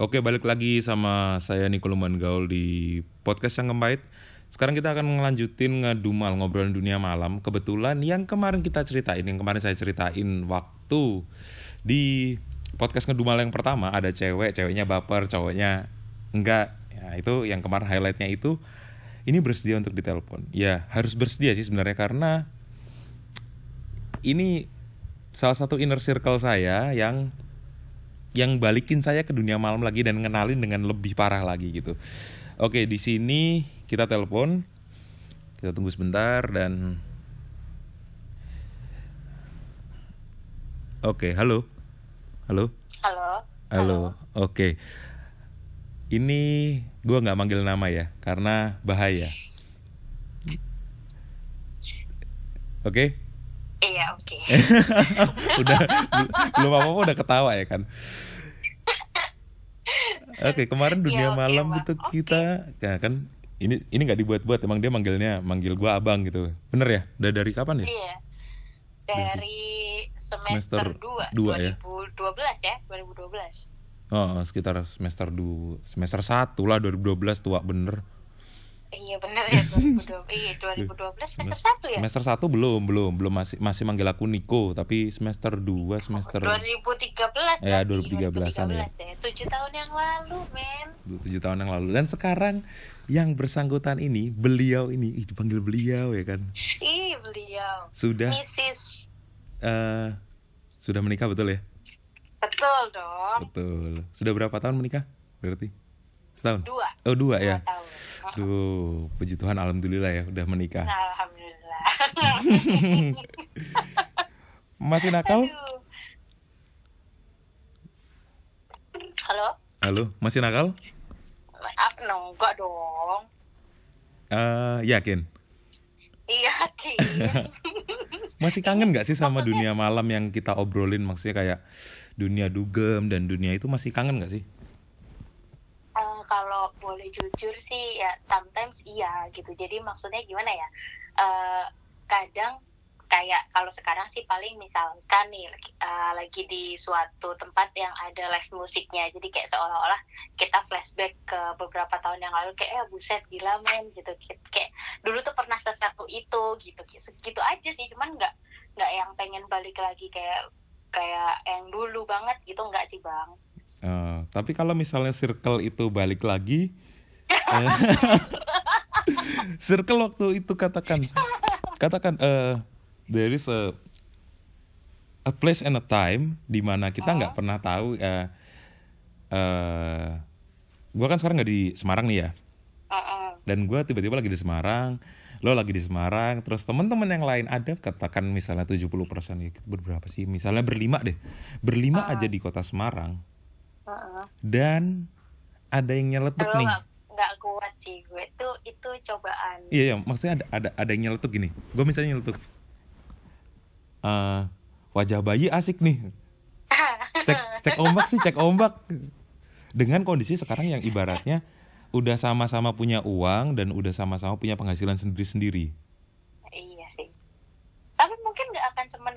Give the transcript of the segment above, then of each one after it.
Oke, balik lagi sama saya Niko Lumban Gaul di podcast yang kembali. Sekarang kita akan ngelanjutin ngedumal ngobrolin dunia malam. Kebetulan yang kemarin kita ceritain, yang kemarin saya ceritain waktu di podcast ngedumal yang pertama ada cewek, ceweknya baper, cowoknya enggak. Ya, itu yang kemarin highlightnya itu ini bersedia untuk ditelepon. Ya, harus bersedia sih sebenarnya karena ini salah satu inner circle saya yang yang balikin saya ke dunia malam lagi dan ngenalin dengan lebih parah lagi gitu. Oke, di sini kita telepon. Kita tunggu sebentar dan Oke, halo. Halo. Halo. Halo. Oke. Ini gua nggak manggil nama ya, karena bahaya. Oke. Oke. udah bel- belum apa apa udah ketawa ya kan oke kemarin dunia Iya, oke, malam Bang. itu Oke. kita ya kan ini ini nggak dibuat-buat emang dia manggilnya manggil gua abang gitu bener ya udah dari kapan ya Iya. Dari Semester semester 2, dua ya? 2012 ya, 2012. oh sekitar semester du semester satu lah 2012 tua bener Iya bener ya 2012. iya 2012 semester 1 ya? semester satu belum belum belum masih masih manggil aku Niko tapi semester 2 semester 2013 Ya, berarti, 2013-an ya. 7 tahun yang lalu, men. tujuh tahun yang lalu dan sekarang yang bersangkutan ini beliau ini ih, dipanggil beliau ya kan Ih, beliau. sudah Mrs. eh sudah menikah betul ya Betul dong. betul sudah berapa tahun menikah berarti setahun Dua. oh dua Dua ya tahun. Duh, puji Tuhan alhamdulillah ya udah menikah Alhamdulillah. masih nakal Aduh. Halo? halo masih nakal Ah, no, enggak dong. eh yakin Iya, Ki. masih kangen nggak sih sama Maksudnya- dunia malam yang kita obrolin maksudnya kayak dunia dugem dan dunia itu masih kangen nggak sih boleh jujur sih ya sometimes iya gitu. Jadi maksudnya gimana ya? Eh, kadang kayak kalau sekarang sih paling misalkan nih eh, lagi di suatu tempat yang ada live musiknya. Jadi kayak seolah-olah kita flashback ke beberapa tahun yang lalu kayak eh buset gila men gitu. Kayak- dulu tuh pernah sesuatu itu gitu. Gitu aja sih. Cuman nggak nggak yang pengen balik lagi kayak kayak yang dulu banget gitu nggak sih bang? Eh, tapi kalau misalnya circle itu balik lagi, circle waktu itu katakan, katakan, eh, there is a a place and a time di mana kita nggak pernah tahu. Eh, eh, gua kan sekarang nggak di Semarang nih ya, Mm-mm. dan gua tiba-tiba lagi di Semarang, lo lagi di Semarang, terus teman-teman yang lain ada katakan misalnya 70% ya berberapa sih? Misalnya berlima deh, berlima aja di kota Semarang Mm-mm. dan ada yang nyeletuk nih. Nggak kuat sih gue itu itu cobaan. Iya, iya, maksudnya ada ada ada yang nyeletuk gini. Gue misalnya nyeletuk. eh wajah bayi asik nih. Cek cek ombak sih, cek ombak. Dengan kondisi sekarang yang ibaratnya udah sama-sama punya uang dan udah sama-sama punya penghasilan sendiri-sendiri. iya sih. Tapi mungkin nggak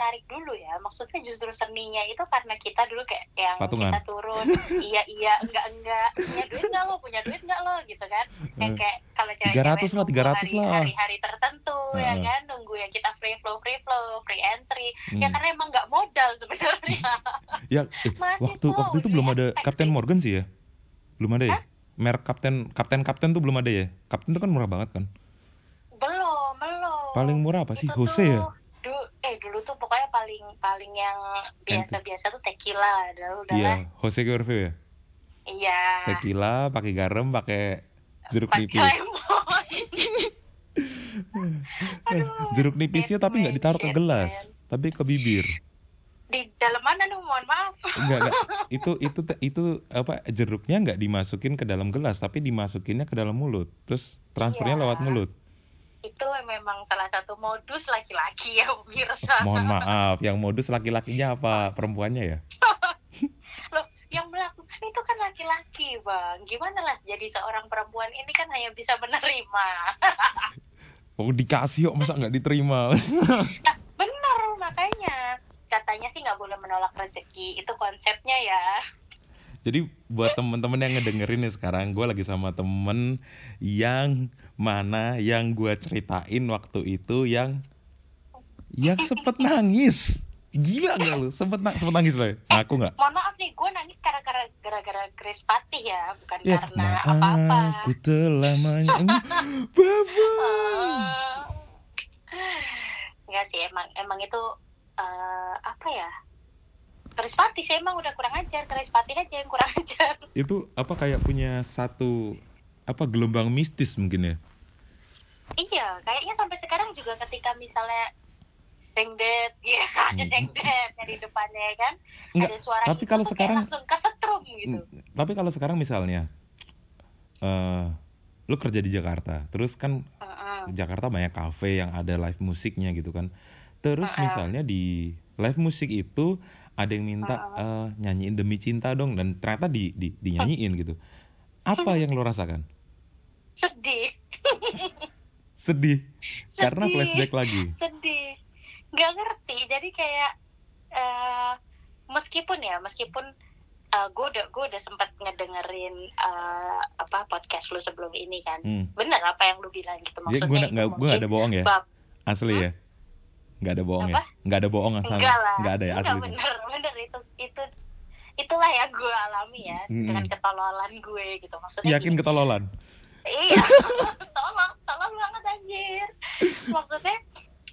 akan semenarik dulu ya. Maksudnya justru seninya itu karena kita dulu kayak yang Patungan. kita turun, iya iya enggak enggak punya duit nggak lo, punya duit nggak lo gitu kan? Kayak Eh, kayak kalau 300 cewek lah, 300 lah. Hari-hari tertentu ya Heeh. kan, nunggu yang kita free flow free flow, free entry. Ya Hmm. karena emang nggak modal sebenarnya. Ya, eh, waktu waktu itu belum ada efektif. Kapten Morgan sih ya. Belum ada ya? Merek Kapten Kapten Kapten tuh belum ada ya. Kapten itu kan murah banget kan. belum belum. Paling murah apa sih? Itu Jose ya? tuh, Dulu, eh dulu tuh pokoknya paling paling yang biasa-biasa tuh tequila dulu udah. Iya, Jose Cuervo ya. Iya. tequila pakai garam pakai jeruk Pakai nipis. Aduh, jeruk nipisnya tapi nggak ditaruh ke gelas man. tapi ke bibir Di dalam mana nih mohon maaf. enggak enggak itu itu itu apa jeruknya nggak dimasukin ke dalam gelas tapi dimasukinnya ke dalam mulut terus transfernya Iya. lewat mulut Itu memang salah satu modus laki-laki ya pemirsa. mohon maaf yang modus laki-lakinya apa perempuannya ya Loh, yang melakukan itu kan laki-laki bang. Gimana lah jadi seorang perempuan ini kan hanya bisa menerima. oh dikasih kok masa nggak diterima Nah, bener makanya katanya sih nggak boleh menolak rezeki itu konsepnya ya Jadi buat temen-temen yang ngedengerin nih sekarang, gue lagi sama temen yang mana yang gue ceritain waktu itu yang yang sempet nangis. Gila gak lu? Sempet, na sempet nangis loh. Aku gak? Mohon maaf nih, gue nangis gara-gara gara-gara Grace Patih ya, bukan Ya, karena apa-apa. aku telah menyanyi. Baba. Enggak sih, emang emang itu eh, apa ya? Patih sih emang udah kurang ajar, Grace Patih aja yang kurang ajar. Itu apa kayak punya satu apa gelombang mistis mungkin ya? Iya, kayaknya sampai sekarang juga ketika misalnya dengdet, ya ada dengdet di depannya ya kan, Enggak, ada suara tapi itu kalau sekarang- langsung kesetrum gitu. Mm, Tapi kalau sekarang misalnya eh lu kerja di Jakarta, terus kan Heeh. Jakarta banyak kafe yang ada live musiknya gitu kan. Terus misalnya di live musik itu ada yang minta eh, nyanyiin demi cinta dong dan ternyata di, di dinyanyiin gitu. Apa yang lo rasakan? Sedih, Sedih. Karena Sedih. flashback lagi. sedih. Nggak ngerti, jadi kayak eh meskipun ya, meskipun eh, gue udah gue udah sempat ngedengerin eh, apa podcast lu sebelum ini kan. Hmm. Bener apa yang lu bilang gitu Ya, maksudnya. gue itu nggak gue ada bohong ya. bab Asli ya. Nggak ada bohong ya. Apa? Nggak ada bohong asal. enggak Nggak ada ya enggak asli. sih. bener bener itu itu itulah yang gue alami ya Mm-mm. dengan ketololan gue gitu maksudnya Yakin gini, ketololan? iya tolong tolong banget anjir maksudnya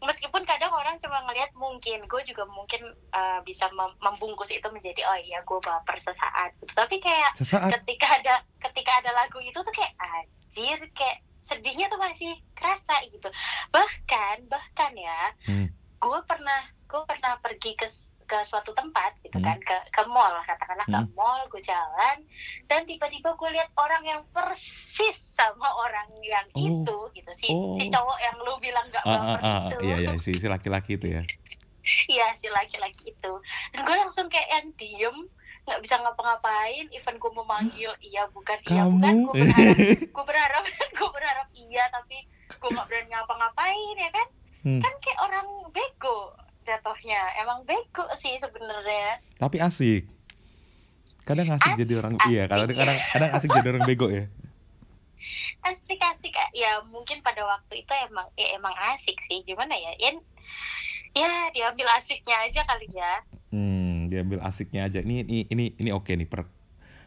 meskipun kadang orang cuma ngelihat mungkin gue juga mungkin uh, bisa mem- membungkus itu menjadi oh iya gue baper sesaat tapi kayak Sesaat. ketika ada ketika ada lagu itu tuh kayak anjir kayak sedihnya tuh masih kerasa gitu bahkan bahkan ya Hmm. Gue pernah gue pernah pergi ke ke suatu tempat gitu Hmm. kan ke ke mall lah katakanlah ke Hmm. mall gue jalan dan tiba-tiba gue lihat orang yang persis sama orang yang Oh. itu gitu si Oh. si cowok yang lu bilang gak Ah, ah, baper ah, itu iya iya si si laki-laki itu ya. iya si laki-laki itu dan gue langsung kayak yang diem nggak bisa ngapa-ngapain even gue mau manggil iya bukan iya bukan Kamu? gue berharap gue berharap gue berharap iya tapi gue nggak berani ngapa-ngapain ya kan Hmm. kan kayak orang bego jatuhnya emang bego sih sebenarnya Tapi asik. Kadang asik jadi orang iya, kadang asik. kadang kadang asik jadi orang bego ya. asik-asik ya mungkin pada waktu itu emang ya emang asik sih gimana ya ya, ya diambil asiknya aja kali ya Hmm, diambil asiknya aja. Ini ini ini ini oke nih per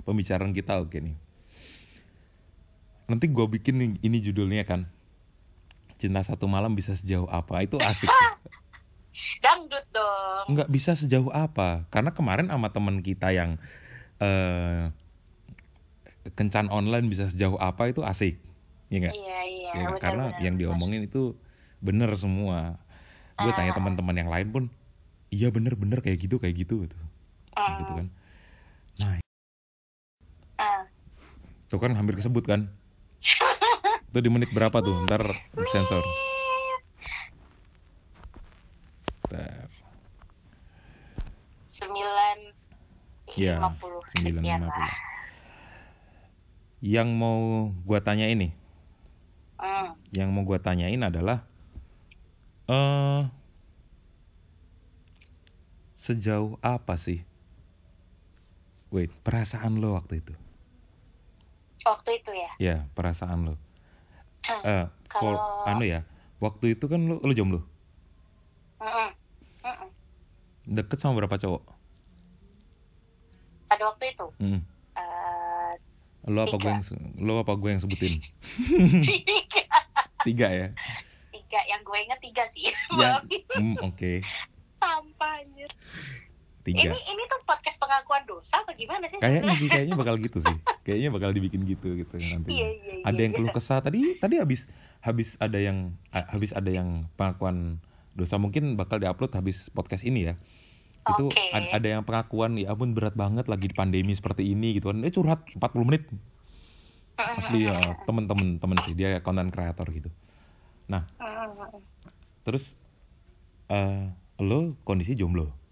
pembicaraan kita oke nih. Nanti gue bikin ini judulnya kan. Cinta satu malam bisa sejauh apa? Itu asik. dangdut dong Nggak bisa sejauh apa? Karena kemarin sama teman kita yang eh kencan online bisa sejauh apa itu asik. Iya nggak? iya iya Ya, karena benar, yang diomongin itu bener semua. Gue tanya Ah. teman-teman yang lain pun, iya bener-bener kayak gitu kayak gitu gitu, Hmm, gitu kan. Nah, ah. tuh kan hampir kesebut kan. Itu di menit berapa tuh? Ntar sensor. Ntar. sembilan Ya, lima puluh sembilan sekian lima lah. puluh. Yang mau gua tanya ini, Hmm. yang mau gua tanyain adalah eh sejauh apa sih? Wait, perasaan lo waktu itu? waktu itu ya Ya, perasaan lo. Eh, for- Kalau- anu ya, waktu itu kan lo, lo jomblo. Mm-mm. Mm-mm. Deket sama berapa cowok? pada waktu itu Hmm. eh, Lo apa Tiga. gue yang lo apa gue yang sebutin? tiga Tiga ya. tiga yang gue inget tiga sih Ya. Hmm, oke. sampah anjir Tiga. ini ini tuh podcast pengakuan dosa apa gimana sih Kayaknya sih, kayaknya bakal gitu sih. Kayaknya bakal dibikin gitu gitu nanti. Iya, iya, iya, ada yang iya. keluh kesah tadi tadi habis habis ada yang ha- habis ada yang pengakuan dosa mungkin bakal diupload habis podcast ini ya. Itu ada yang pengakuan ya ampun berat banget lagi di pandemi seperti ini gitu kan. Dia curhat 40 menit. Asli ya, temen-temen temen sih dia content creator gitu. Nah, terus eh lo kondisi jomblo.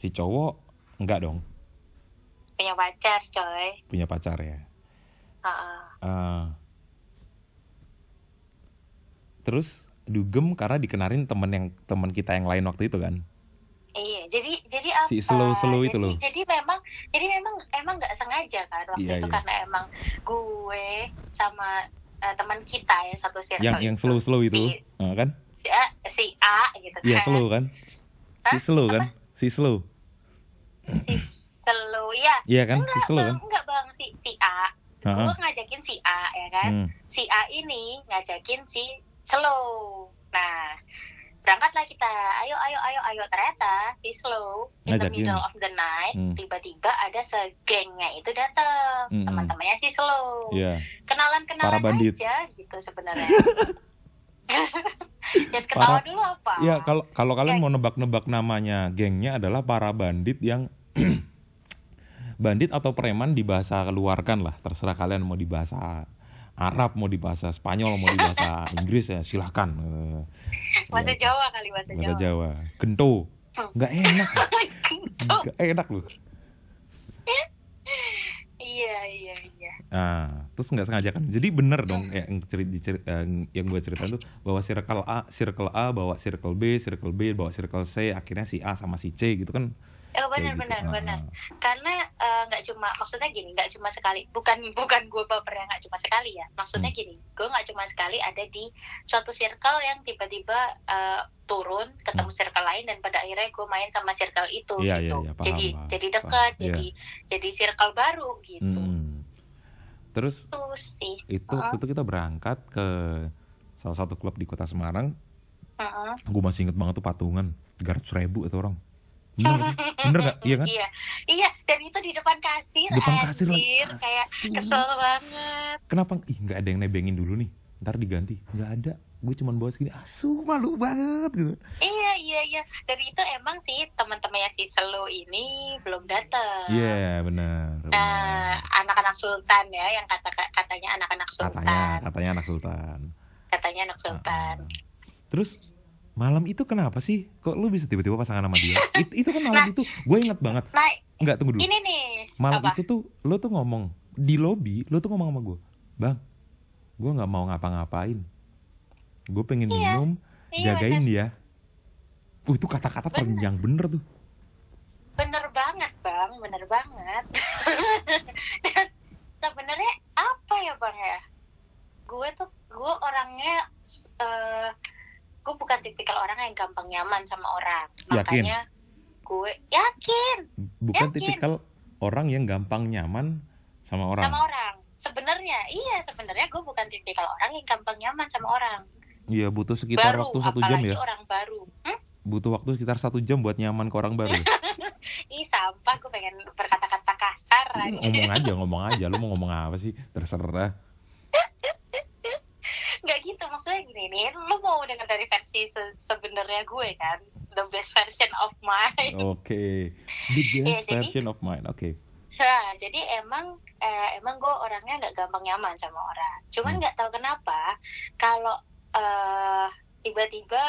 Si cowok enggak dong, punya pacar coy punya pacar ya. Heeh. Eh, terus dugem karena dikenarin temen yang teman kita yang lain waktu itu kan Iya, jadi jadi apa? Si slow-slow itu Jadi- loh. Jadi memang jadi memang emang nggak sengaja kan waktu Iya, itu iya. karena emang gue sama eh, teman kita yang satu circle yang yang itu, slow slow itu si, Ah, kan si A, si A gitu iya kan. slow kan si slow kan si slow Si slow ya. iya kan si Enggak bang, kan enggak bang si si A. Ah, Gue ah. ngajakin si A ya kan. Hmm. Si A ini ngajakin si slow. Nah, berangkatlah kita. Ayo, ayo, ayo, ayo. Ternyata si slow in the middle of the night Hmm. tiba-tiba ada segengnya itu datang. Hmm, hmm. Teman-temannya si slow. Kenalan-kenalan Para bandit. aja gitu sebenarnya. Jangan ketawa Para- dulu apa? Iya, kalau kalau kalian Ya. mau nebak-nebak namanya gengnya adalah para bandit yang bandit atau preman di bahasa keluarkan lah, terserah kalian mau di bahasa Arab, mau di bahasa Spanyol, mau di bahasa Inggris ya silahkan. Eh, bahasa ya, Jawa kali bahasa, bahasa Jawa. Jawa. Gento, nggak enak, nggak enak loh. Iya, iya, iya. Nah, terus nggak sengaja kan. Jadi bener dong ya, yang cerit, dicerit- yang, yang gue ceritain tuh bahwa circle A, circle A bawa circle B, circle B bawa circle C, akhirnya si A sama si C gitu kan. Oh benar gitu. benar benar. ah. Karena eh, nggak cuma maksudnya gini, nggak cuma sekali. Bukan bukan gue baper yang nggak cuma sekali ya. Maksudnya Hmm. gini, gue nggak cuma sekali ada di suatu circle yang tiba-tiba eh, turun ketemu circle lain dan pada akhirnya gue main sama circle itu Hmm. Iya, gitu. iya, iya, paham, jadi paham, jadi paham. dekat, Iya. jadi jadi circle baru gitu. Hmm. Terus Itu sih. itu Heeh. itu kita berangkat ke salah satu klub di kota Semarang. Heeh. Gue masih inget banget tuh patungan, tiga ribu itu orang. Bener? Bener gak? Iya kan? Iya, iya. Dan itu di depan kasir, Depan kasir anjir. kayak kesel banget. Kenapa? Ih nggak ada yang nebengin dulu nih. Ntar diganti. Nggak ada. Gue cuman bawa segini. Asu malu banget gitu. Iya iya iya. Dan itu emang sih teman-temannya si Selo ini belum datang. Iya benar. Nah, benar. anak-anak Sultan ya, yang kata katanya anak-anak Sultan. Katanya, katanya anak sultan. Katanya anak Sultan. Ah. Terus malam itu kenapa sih? Kok lu bisa tiba-tiba pasangan sama dia? It- itu kan malam Nah. itu, gue ingat banget. Nah, Enggak tunggu dulu. ini nih. Malam apa? itu tuh lo tuh ngomong di lobi, lo tuh ngomong sama gue, bang, gue nggak mau ngapa-ngapain, gue pengen Iya, minum, Iya, jagain bener. dia. Uh, itu kata-kata terenjang bener tuh. Bener banget, Bang. Bener banget. Dan sebenarnya apa ya, Bang ya? Gue tuh gue orangnya eh gue bukan tipikal orang yang gampang nyaman sama orang. Yakin? Makanya gue yakin Bukan Yakin. tipikal orang yang gampang nyaman sama orang. sama orang. Sebenarnya iya sebenarnya gue bukan tipikal orang yang gampang nyaman sama orang. Iya butuh sekitar baru waktu satu jam ya. orang baru. Hmm? Butuh waktu sekitar satu jam buat nyaman ke orang baru. Ih sampah gue pengen berkata-kata kasar anjir. ngomong aja, ngomong aja. Lu mau ngomong apa sih? Terserah. nggak gitu maksudnya gini nih lu mau dengar dari versi se- sebenarnya gue kan the best version of mine Oke. The best Iya, jadi- version of mine. Oke. nah jadi emang eh, emang gue orangnya nggak gampang nyaman sama orang cuman Hmm. nggak tahu kenapa kalau eh, tiba-tiba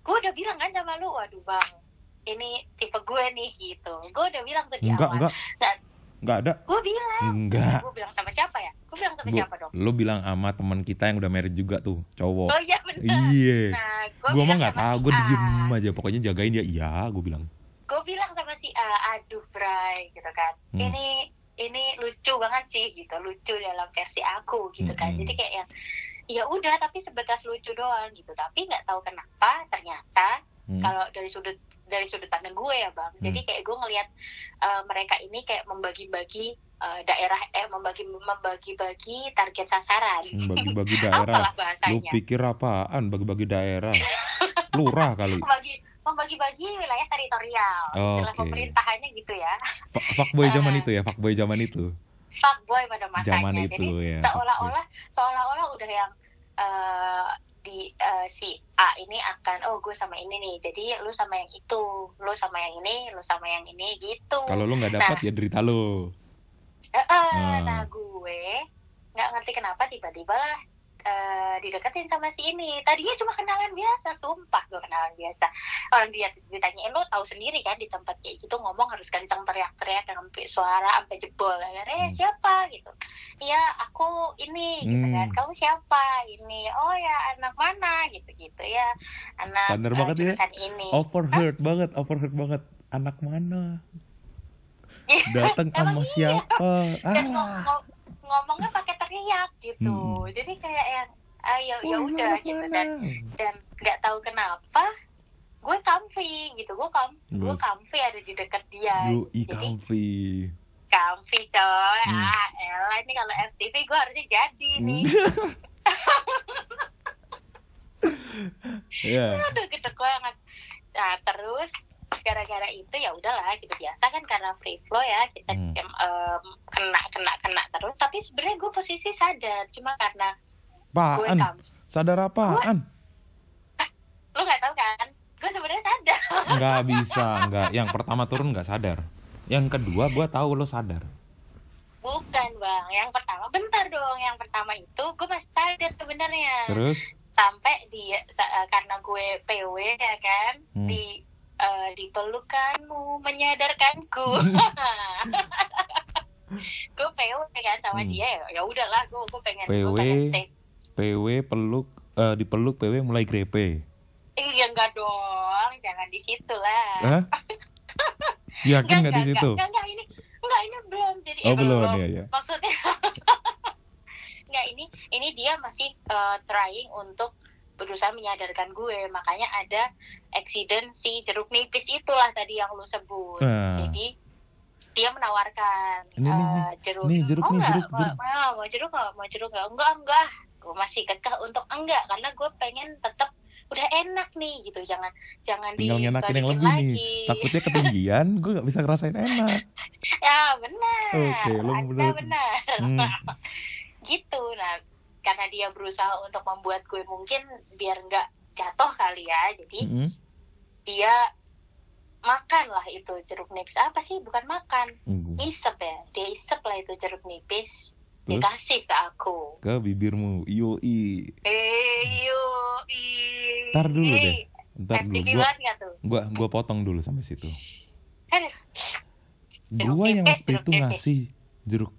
gue udah bilang kan sama lu waduh bang ini tipe gue nih gitu gue udah bilang tuh di Enggak, awal enggak. Nggak. Enggak ada. gue bilang Enggak. gue bilang sama siapa ya gue bilang sama Gua- siapa dong Lu bilang sama teman kita yang udah married juga tuh, cowok. oh iya benar Iya. nah gue Gua mah nggak tahu, gue diem aja. Pokoknya jagain dia. Iya, gue bilang. gue bilang sama si A, aduh Bray gitu kan, Hmm. ini ini lucu banget sih gitu, lucu dalam versi aku gitu kan, Mm-mm. jadi kayak yang ya udah tapi sebatas lucu doang gitu, tapi nggak tahu kenapa ternyata Hmm. kalau dari sudut dari sudut pandang gue ya bang, jadi kayak gue ngelihat eh, mereka ini kayak membagi-bagi eh, daerah eh membagi membagi-bagi target sasaran, Bagi-bagi daerah. Lu pikir apaan bagi-bagi daerah? Lurah kali. membagi membagi-bagi wilayah teritorial, istilah Oke. pemerintahannya gitu ya. Fuck- Fuckboy zaman itu ya, fuckboy zaman itu. fuckboy pada masanya. Zaman itu Jadi ya. seolah-olah seolah-olah udah yang eh, di eh, si A ini akan oh gue sama ini nih. Jadi lu sama yang itu, lu sama yang ini, lu sama yang ini gitu. Kalau lu nggak dapat ya derita lu. Eh, eh, Ah. Nah gue nggak ngerti kenapa tiba-tiba lah eh, dideketin sama si ini tadinya cuma kenalan biasa sumpah gue kenalan biasa orang dia ditanyain lo tahu sendiri kan di tempat kayak gitu ngomong harus kencang teriak-teriak sampai suara sampai jebol ya kan eh Hmm. siapa gitu iya aku ini gitu Hmm. kan kamu siapa ini oh ya anak mana gitu gitu ya anak Standar eh, banget ya. ini Overheard banget, overheard banget. Anak mana? Iya, Datang sama iya. siapa? Ah. Ngo- ngomongnya pakai teriak gitu Hmm. jadi kayak yang ah, ya ya Oh, udah anak gitu mana? dan dan nggak tahu kenapa gue comfy gitu gue kam gue comfy ada di dekat dia Yoi, jadi comfy. comfy coy Hmm. ah elah ini kalau FTV gue harusnya jadi nih Iya. aduh gede banget nah terus gara-gara itu ya udahlah gitu biasa kan karena free flow ya kita Hmm. em, kena kena kena terus tapi sebenarnya gue posisi sadar cuma karena gue Apaan? kam Sadar apaan? lu nggak tahu kan gue sebenarnya sadar Nggak bisa, nggak. Yang pertama turun nggak sadar. Yang kedua, gua tahu lo sadar. bukan bang yang pertama bentar dong yang pertama itu gue masih sadar sebenarnya Terus? sampai dia eh, karena gue PW ya kan Hmm. di eh, dipelukanmu menyadarkanku gue PW kan sama Hmm. dia ya udahlah gue gue pengen PW. pengen stay PW peluk, eh, dipeluk PW mulai grepe. iya enggak dong jangan di situ lah Hah? Yakin nggak di situ? enggak, enggak, ini enggak ini belum jadi Oh eh, belum ya ya. maksudnya enggak ini ini dia masih eh, trying untuk berusaha menyadarkan gue. Makanya ada accident si jeruk nipis itulah tadi yang lu sebut. Nah. jadi dia menawarkan Ini, eh, jeruk. Nih, jeruk mau nih, nggak jeruk, mau, jeruk. mau, mau jeruk nggak mau jeruk nggak enggak enggak. Gue masih kekeh untuk enggak karena gue pengen tetap udah enak nih gitu. Jangan jangan Tinggal ngenakin yang lebih lagi. Nih. Takutnya ketinggian, gue nggak bisa ngerasain enak. ya benar. Oke, lo anda bener. benar. Hmm. gitu. Nah karena dia berusaha untuk membuat gue mungkin biar nggak jatuh kali ya jadi Mm-mm. dia makan lah itu jeruk nipis apa sih bukan makan Mm. ngisep ya dia isep lah itu jeruk nipis Terus? dikasih ke aku Ke bibirmu, yoi. eh yo Ntar dulu deh. Ntar dulu, gua, gua, gua potong dulu sampai situ. aduh Gua yang waktu itu ngasih jeruk.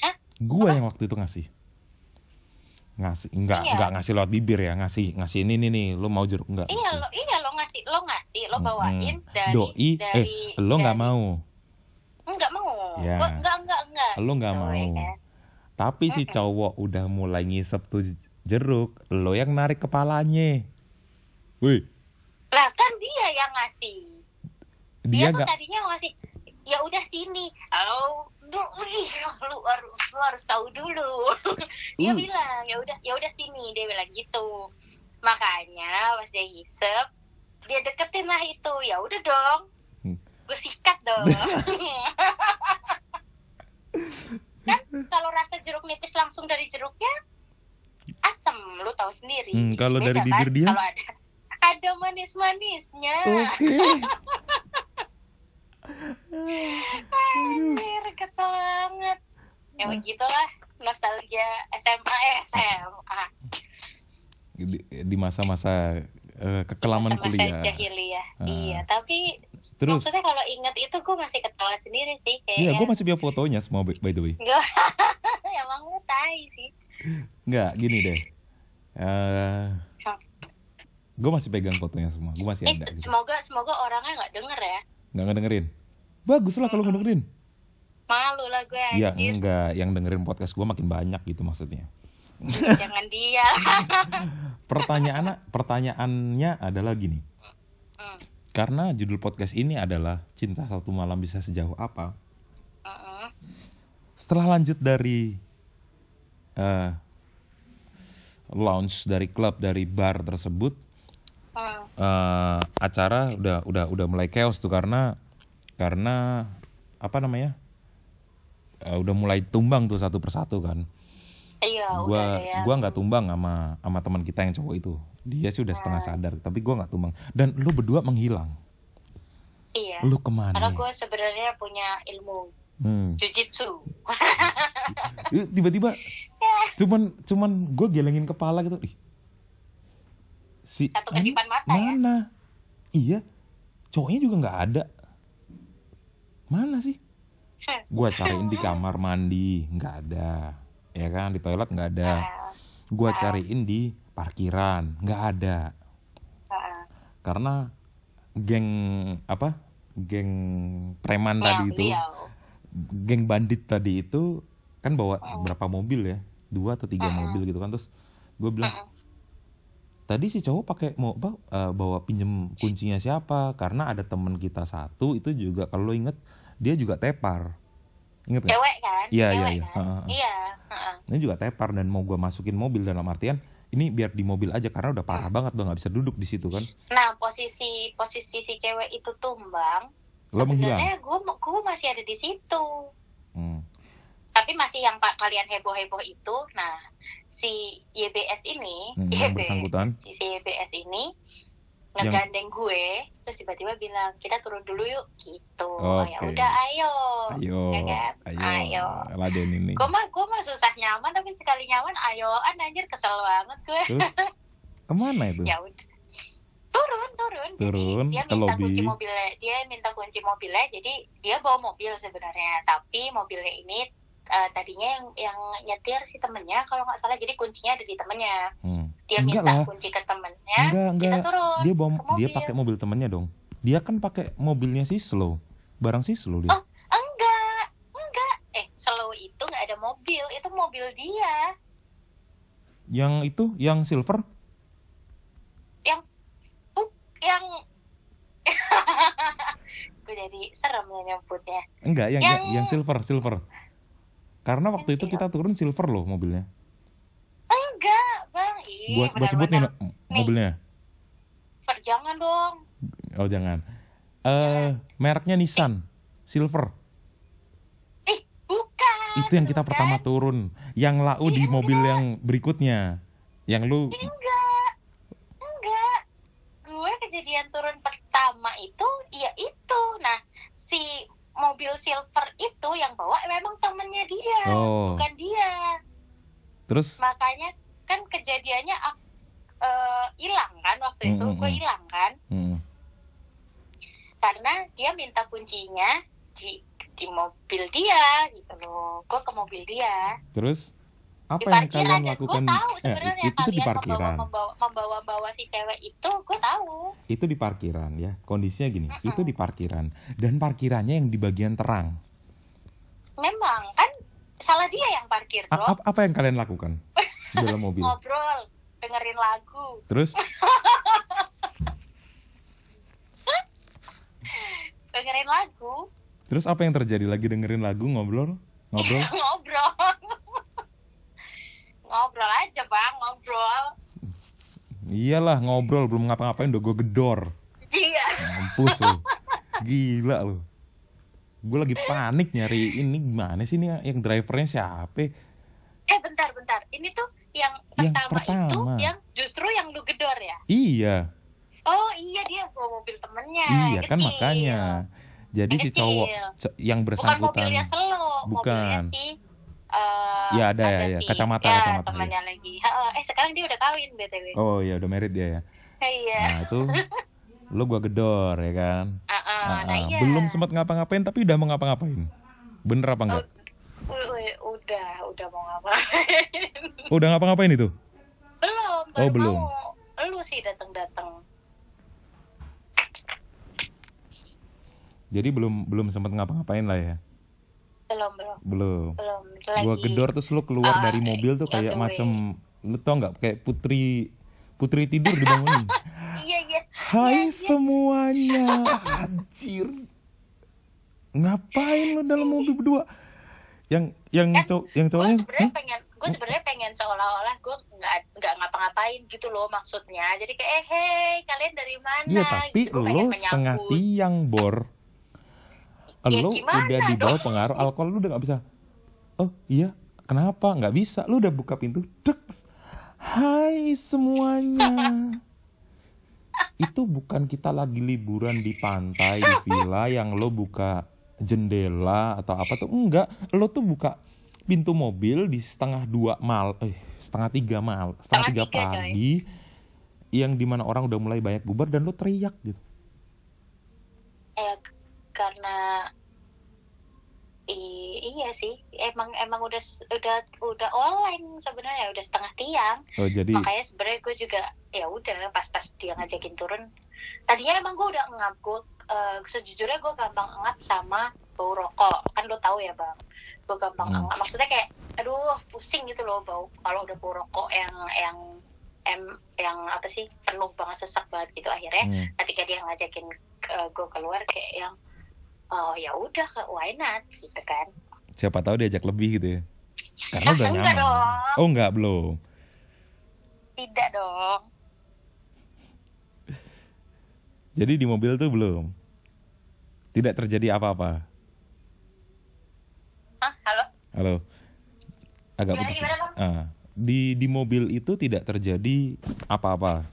Hah? Gua Apa? yang waktu itu ngasih. Ngasih, enggak, Iya. enggak ngasih lewat bibir ya, ngasih, ngasih ini nih nih, lo mau jeruk enggak? iya lo iya lo ngasih lo ngasih lo bawain Mm-mm. dari Doi, dari eh, lo nggak mau. Enggak mau. Ya. Gua enggak enggak enggak. Lo nggak Gitu, mau. ya kan? Tapi si cowok udah mulai ngisep tuh jeruk, lo yang narik kepalanya. Wih, Lah kan dia yang ngasih. Dia, dia tuh nggak, tadinya ngasih ya udah sini. Oh, lu, ih, lu harus lu harus tahu dulu. dia Uh. bilang ya udah ya udah sini dia bilang gitu. Makanya pas dia hisep dia deketin lah itu ya udah dong. Hmm. Gue sikat dong. kan kalau rasa jeruk nipis langsung dari jeruknya asem lu tahu sendiri Hmm, kalau dari Beda bibir kan? dia? kalau ada ada manis-manisnya Oke. anjir kesel banget ya begitulah nostalgia SMA eh SMA di, di masa-masa eh, kekelaman masa-masa kuliah. jahiliyah Ah. iya tapi Terus, maksudnya kalau inget itu gue masih ketawa sendiri sih iya, kayaknya gue masih punya fotonya semua by, the way. Emang lu tai sih Enggak, gini deh. Eh, gue masih pegang fotonya semua. Gue masih Eh, ada. Gitu. semoga semoga orangnya nggak denger ya Nggak ngedengerin. Bagus lah kalau ngedengerin. Malu lah gue Ya anjir enggak, yang dengerin podcast gue makin banyak gitu maksudnya. jangan dia Pertanyaan pertanyaannya adalah gini. Hmm, Karena judul podcast ini adalah Cinta Satu Malam Bisa Sejauh Apa. uh-uh. Setelah lanjut dari eh launch dari klub dari bar tersebut, Hmm, eh, acara udah udah udah mulai chaos tuh karena karena apa namanya Eh, udah mulai tumbang tuh satu persatu kan. Iya gua udah ya. gua nggak tumbang sama sama teman kita yang cowok itu. Dia sih udah setengah sadar tapi gua nggak tumbang. Dan lu berdua menghilang. Iya. Lu ke mana karena gue sebenarnya punya ilmu. Hmm. jujitsu tiba-tiba ya. cuman cuman gue gelengin kepala gitu. Ih. Si Satu kedipan mata ya? mana? Iya. Cowoknya juga nggak ada. Mana sih gue cariin di kamar mandi. Nggak ada. Ya kan? Di toilet nggak ada. Gue cariin di parkiran. Nggak ada. Karena geng apa? Geng preman tadi itu geng bandit tadi itu kan bawa berapa mobil ya? Dua atau tiga mobil gitu kan. Terus gue bilang tadi si cowok pakai mau apa eh, bawa pinjem kuncinya siapa? Karena ada temen kita satu itu juga kalau inget dia juga tepar inget gak? Cewek kan? Iya, iya, iya. kan? Ha. Iya. ini juga tepar dan mau gue masukin mobil dalam artian ini biar di mobil aja karena udah parah banget udah nggak bisa duduk di situ kan Nah, posisi posisi si cewek itu tumbang. lo menghilang Sebenarnya gue gue masih ada di situ. Hmm. Tapi masih yang pak kalian heboh-heboh itu. Nah, si YBS ini, Hmm, bersangkutan si, YBS ini ngegandeng gue, terus tiba-tiba bilang kita turun dulu yuk, gitu. Oke. Ya udah, ayo. ayo Ya kan? ayo, Ayo. laden ini Gue mah gue mah susah nyaman, tapi sekali nyaman, ayoan anjir kesel banget gue. terus ke mana itu ya udah turun turun Turun, jadi dia minta lobi. kunci mobilnya dia minta kunci mobilnya jadi dia bawa mobil sebenarnya tapi mobilnya ini eh, tadinya yang yang nyetir si temennya kalau nggak salah jadi kuncinya ada di temennya Hmm. Dia Enggak minta lah. kunci ke temennya enggak kita enggak. turun dia bawa mobil. dia pakai mobil temennya dong. Dia kan pakai mobilnya si slow barang si slow dia. Oh. enggak. Enggak. Eh slow itu nggak ada mobil. Itu mobil dia. Yang itu? Yang silver? Yang uh, yang gue jadi serem ya nyebutnya. Enggak yang Yang- yang, silver silver. Karena waktu Yang itu kita turun silver loh mobilnya enggak bang. Ih, gua gua sebut nih. mobilnya. Fer, jangan dong. Oh jangan. Eh mereknya Nissan silver. Eh, bukan. itu yang kita bukan. pertama turun. Yang lau di Iya, mobil yang berikutnya. Yang lu Enggak. Enggak. Gue kejadian turun pertama itu, ya itu. Nah, si mobil silver itu yang bawa memang temennya dia, oh. bukan dia. terus? Makanya kan kejadiannya ak- eh, hilang kan waktu itu, Mm, mm, gue hilang kan, hmm, karena dia minta kuncinya di di mobil dia gitu loh. Gue ke mobil dia. terus apa di yang kalian dan lakukan? gue tahu Eh, sebenarnya itu di kalian membawa parkiran membawa membawa bawa si cewek itu gue tahu. Itu di parkiran ya. Kondisinya gini Mm-mm. itu di parkiran. Dan parkirannya yang di bagian terang. Memang kan salah dia yang parkir A- apa yang kalian lakukan di dalam mobil. Ngobrol dengerin lagu. Terus? Dengerin lagu. Terus apa yang terjadi? Lagi dengerin lagu ngobrol? Ngobrol? Ngobrol. Ngobrol aja bang ngobrol. Iyalah ngobrol. Belum ngapa-ngapain udah gue gedor. Iya. Mampus lu. Gila lu. Gue lagi panik nyari ini gimana sih ini? Yang drivernya siapa? Eh bentar bentar. Ini tuh yang Yang pertama, itu pertama. yang justru yang lu gedor ya iya oh iya dia bawa mobil temennya iya kan kecil. makanya jadi Yang si kecil. cowok co- yang bukan bersangkutan mobilnya selo mobilnya Bukan. si eh, Iya, ada ya, ya. si- Kacamata, ya, kacamata, temannya lagi eh sekarang dia udah kawin btw oh iya udah merit dia ya iya nah itu lu gua gedor ya kan Ah, ah, Ah, nah ah. iya belum sempat ngapa-ngapain tapi udah mau ngapa-ngapain bener apa enggak udah udah mau ngapain oh, udah ngapa-ngapain itu? Belum Oh, belum. mau. Lu sih datang datang jadi belum belum sempat ngapa-ngapain lah ya? Belum belum. Belum. Belum. Lagi gua gedor terus lu keluar Ah, dari mobil tuh kayak macem lu tau nggak kayak putri putri tidur dibangunin. Iya iya. Hai iya. semuanya. Anjir. Ngapain lu dalam mobil berdua yang yang Kan cow yang gue cowoknya sebenarnya hmm? pengen gue sebenarnya pengen seolah-olah gue nggak nggak ngapa-ngapain gitu loh maksudnya. Jadi kayak eh hey kalian dari mana? Iya tapi gitu. Gua pengen lo setengah tiang bor. Ya, Lo gimana udah di bawah pengaruh alkohol lu udah nggak bisa. Oh iya? Kenapa? Nggak bisa. Lu udah buka pintu Dek. Hai semuanya. Itu bukan kita lagi liburan di pantai di villa yang lo buka jendela atau apa tuh? Enggak. Lo tuh buka pintu mobil di setengah dua mal eh setengah tiga mal setengah, Setengah tiga, tiga, coy. pagi yang di mana orang udah mulai banyak bubar dan lo teriak gitu. Eh karena i- iya sih. Emang emang udah udah udah online sebenarnya udah setengah tiang. Oh jadi makanya sebenarnya gue juga ya udah pas-pas dia ngajakin turun. Tadinya emang gue udah ngap gue eh, sejujurnya gue gampang ngap sama bau rokok. Kan lo tahu ya bang. Gue gampang Hmm. ngap. Maksudnya kayak aduh pusing gitu loh bau kalau udah bau rokok yang yang em yang apa sih penuh banget sesak banget gitu. Akhirnya Hmm. ketika dia ngajakin gue keluar kayak yang oh ya udah why not gitu kan. Siapa tahu diajak lebih gitu ya. Karena udah Ah, enggak nyaman. dong. oh enggak belum. Tidak dong. Jadi di mobil tuh belum? Tidak terjadi apa-apa? Ah halo? Halo? Agak Gimana, putus. gimana, Bang? Ah, di di mobil itu tidak terjadi apa-apa?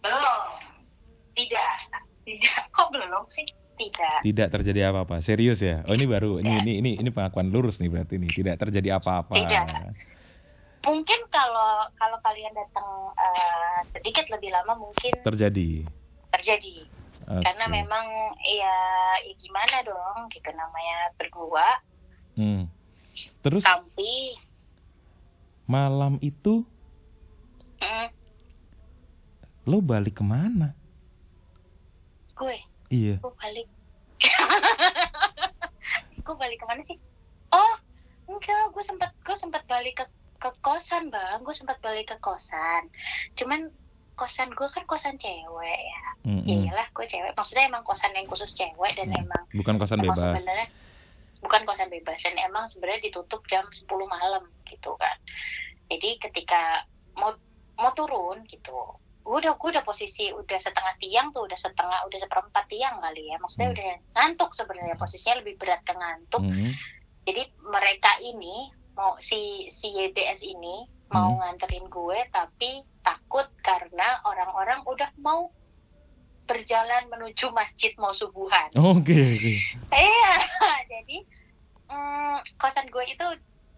Belum. Tidak. Tidak. Kok belum sih tidak. Tidak terjadi apa-apa. Serius ya? Oh ini baru. Ini Tidak. ini ini ini pengakuan lurus nih berarti ini tidak terjadi apa-apa. Tidak. mungkin kalau kalau kalian datang eh, sedikit lebih lama mungkin terjadi. terjadi. Oke. karena memang ya, ya gimana dong gitu namanya berdua. Hmm. terus? Tapi malam itu? Mm, lo balik ke mana? Gue iya. Gue balik? Gue balik ke mana sih? Oh enggak gue sempat gue sempat balik ke ke kosan bang. Gue sempat balik ke kosan. Cuman kosan gue kan kosan cewek ya. Mm-mm. ya iyalah gue cewek. Maksudnya emang kosan yang khusus cewek dan Hmm. emang bukan kosan emang bebas. sebenarnya bukan kosan bebas dan emang sebenarnya ditutup jam 10 malam gitu kan. Jadi ketika mau mau turun gitu udah gue udah posisi udah setengah tiang tuh udah setengah udah seperempat tiang kali ya maksudnya Hmm. udah ngantuk sebenarnya posisinya lebih berat ke ngantuk Mm. jadi mereka ini mau si si YBS ini mau Hmm. nganterin gue tapi takut karena orang-orang udah mau berjalan menuju masjid mau subuhan oke oke Iya, jadi mm, kosan gue itu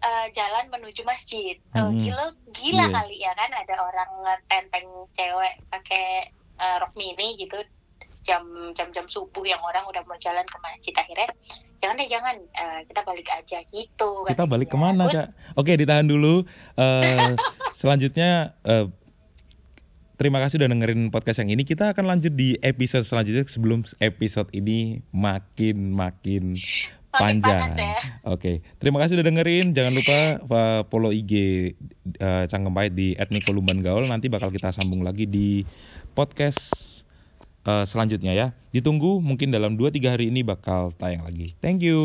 eh, jalan menuju masjid. Oh, Mm-mm. gila, gila Iya. kali ya kan ada orang ngetenteng cewek pakai eh, rok mini gitu jam jam jam subuh yang orang udah mau jalan ke masjid akhirnya jangan deh jangan eh, kita balik aja gitu. kita balik ke mana Gue- cak oke ditahan dulu Eh, selanjutnya eh, terima kasih udah dengerin podcast yang ini kita akan lanjut di episode selanjutnya sebelum episode ini makin Makin panjang. panas ya. oke. Terima kasih udah dengerin. Jangan lupa follow IG eh, Cangkem Pahit di @nikolumban gaul. Nanti bakal kita sambung lagi di podcast eh, selanjutnya ya. Ditunggu mungkin dalam 2-3 hari ini bakal tayang lagi. Thank you